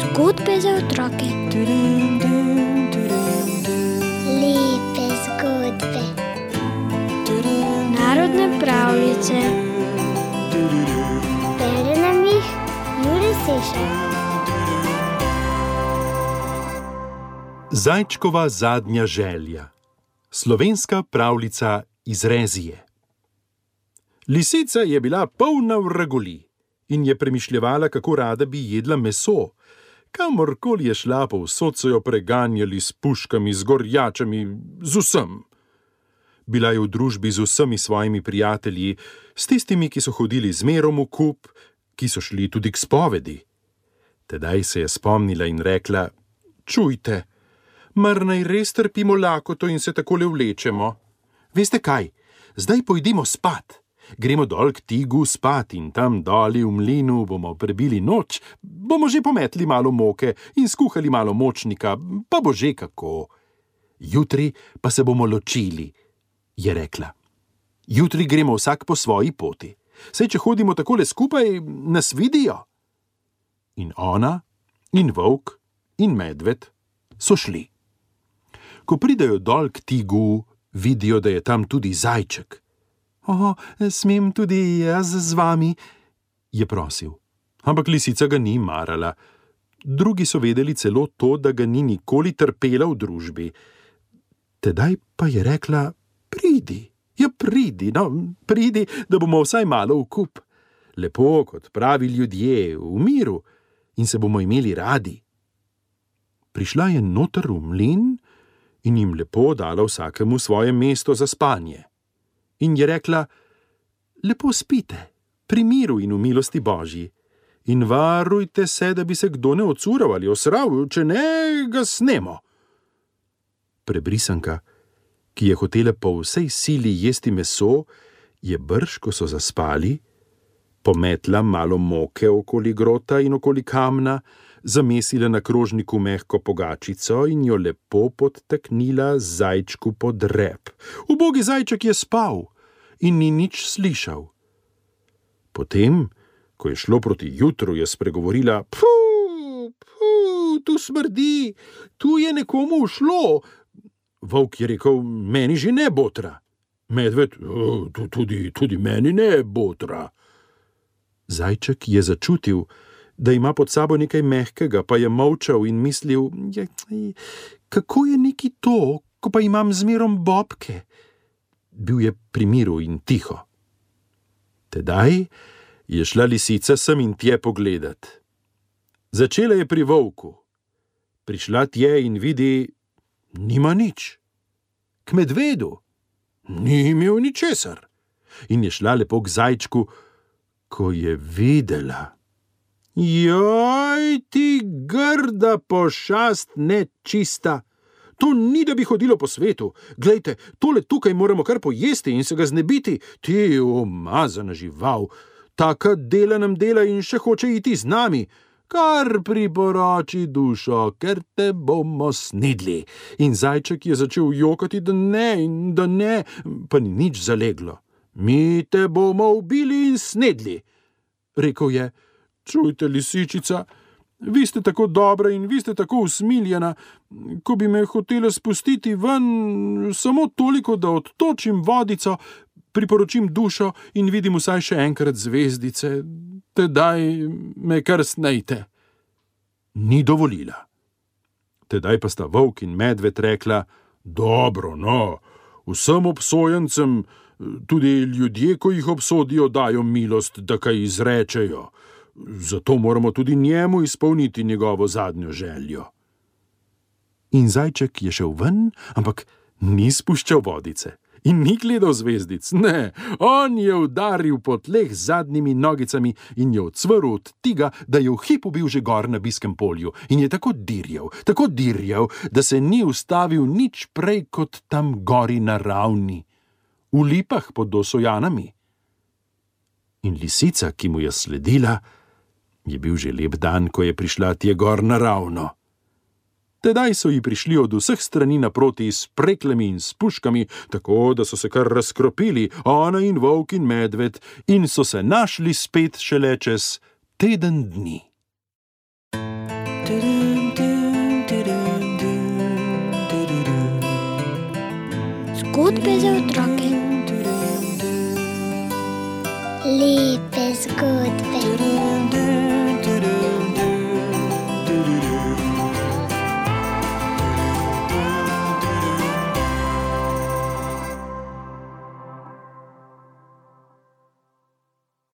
Zgodbe za otroke. Lepe zgodbe. Narodne pravljice. Bere nam jih Juri Sešer. Zajčkova zadnja želja. Slovenska pravljica iz Rezije. Lisica je bila polna vragoli in je premišljala, kako rada bi jedla meso. Kamorkoli je šla, povsod so jo preganjali s puškami, z gorjačami, z vsem. Bila je v družbi z vsemi svojimi prijatelji, s tistimi, ki so hodili z merom v kup, ki so šli tudi k spovedi. Tedaj se je spomnila in rekla: Čujte, mar naj res trpimo lakoto in se tako le vlečemo? Veste kaj, zdaj pojdimo spat. Gremo dol k tigu spat in tam doli v mlinu bomo prebili noč, bomo že pometli malo moke in skuhali malo močnika, pa bo že kako. Jutri pa se bomo ločili, je rekla. Jutri gremo vsak po svoji poti. Sej, če hodimo tako le skupaj, nas vidijo. In ona, in volk, in medved so šli. Ko pridejo dol k tigu, vidijo, da je tam tudi zajček. O, smem tudi jaz z vami, je prosil. Ampak lisica ga ni marala. Drugi so vedeli celo to, da ga ni nikoli trpela v družbi. Tedaj pa je rekla: Pridi, ja, pridi, no, pridi, da bomo vsaj malo v kup. Lepo, kot pravi ljudje, v miru in se bomo imeli radi. Prišla je noter v mlin in jim lepo dala vsakemu svoje mesto za spanje. In je rekla: Lepo spite, pri miru in v milosti božji. In varujte se, da bi se kdo ne odsural ali osral, če ne ga snemo. Prebrisanka, ki je hotela po vsej sili jesti meso, je brž, ko so zaspali, pometla malo moke okoli grota in okoli kamna, zamesila na krožniku mehko pogačico in jo lepo podtaknila zajčku pod rep. Ubogi zajček je spal in ni nič slišal. Potem, ko je šlo proti jutru, je spregovorila: Puh, puh, tu smrdi, tu je nekomu ušlo. Volk je rekel: Meni že ne botra. Medved: Tudi, tudi meni ne botra. Zajček je začutil, da ima pod sabo nekaj mehkega, pa je molčal in mislil: je, Kako je neki to, ko pa imam zmerom bobke? Bil je pri miru in tiho. Tedaj je šla lisica sem in tje pogledat. Začela je pri volku. Prišla tje in vidi, nima nič. K medvedu, ni imel ničesar. In je šla lepo k zajčku, ko je videla. Joj, ti grda pošast nečista. To ni, da bi hodilo po svetu. Glejte, tole tukaj moramo kar pojesti in se ga znebiti. Ti umazana žival, taka dela nam dela in še hoče iti z nami. Kar priporoči dušo, ker te bomo snedli. In zajček je začel jokati, da ne in da ne, pa ni nič zaleglo. Mi te bomo ubili in snedli, rekel je. Čujte, lisičica, vi ste tako dobra in vi ste tako usmiljena, ko bi me hotela spustiti ven, samo toliko, da odtočim vodico, priporočim dušo in vidim vsaj še enkrat zvezdice, tedaj me kar snejte. Ni dovolila. Tedaj pa sta volk in medved rekla: Dobro, no, vsem obsojencem, tudi ljudje, ko jih obsodijo, dajo milost, da kaj izrečejo zato moramo tudi njemu izpolniti njegovo zadnjo željo. In zajček je šel ven, ampak ni spuščal vodice in ni gledal zvezdic, ne, on je udaril po tleh z zadnjimi nogicami in je odsvrl od tega, da je v hipu bil že gor na biskem polju in je tako dirjal, tako dirjal, da se ni ustavil nič prej kot tam gori na ravni, v lipah pod dosojanami. In lisica, ki mu je sledila, je bil že lep dan, ko je prišla tje gor naravno. Tedaj so ji prišli od vseh strani naproti s preklemi in s puškami, tako da so se kar razkropili, ona in volk in medved, in so se našli spet šele čez teden dni. Zgodbe za otroke. Lepe zgodbe.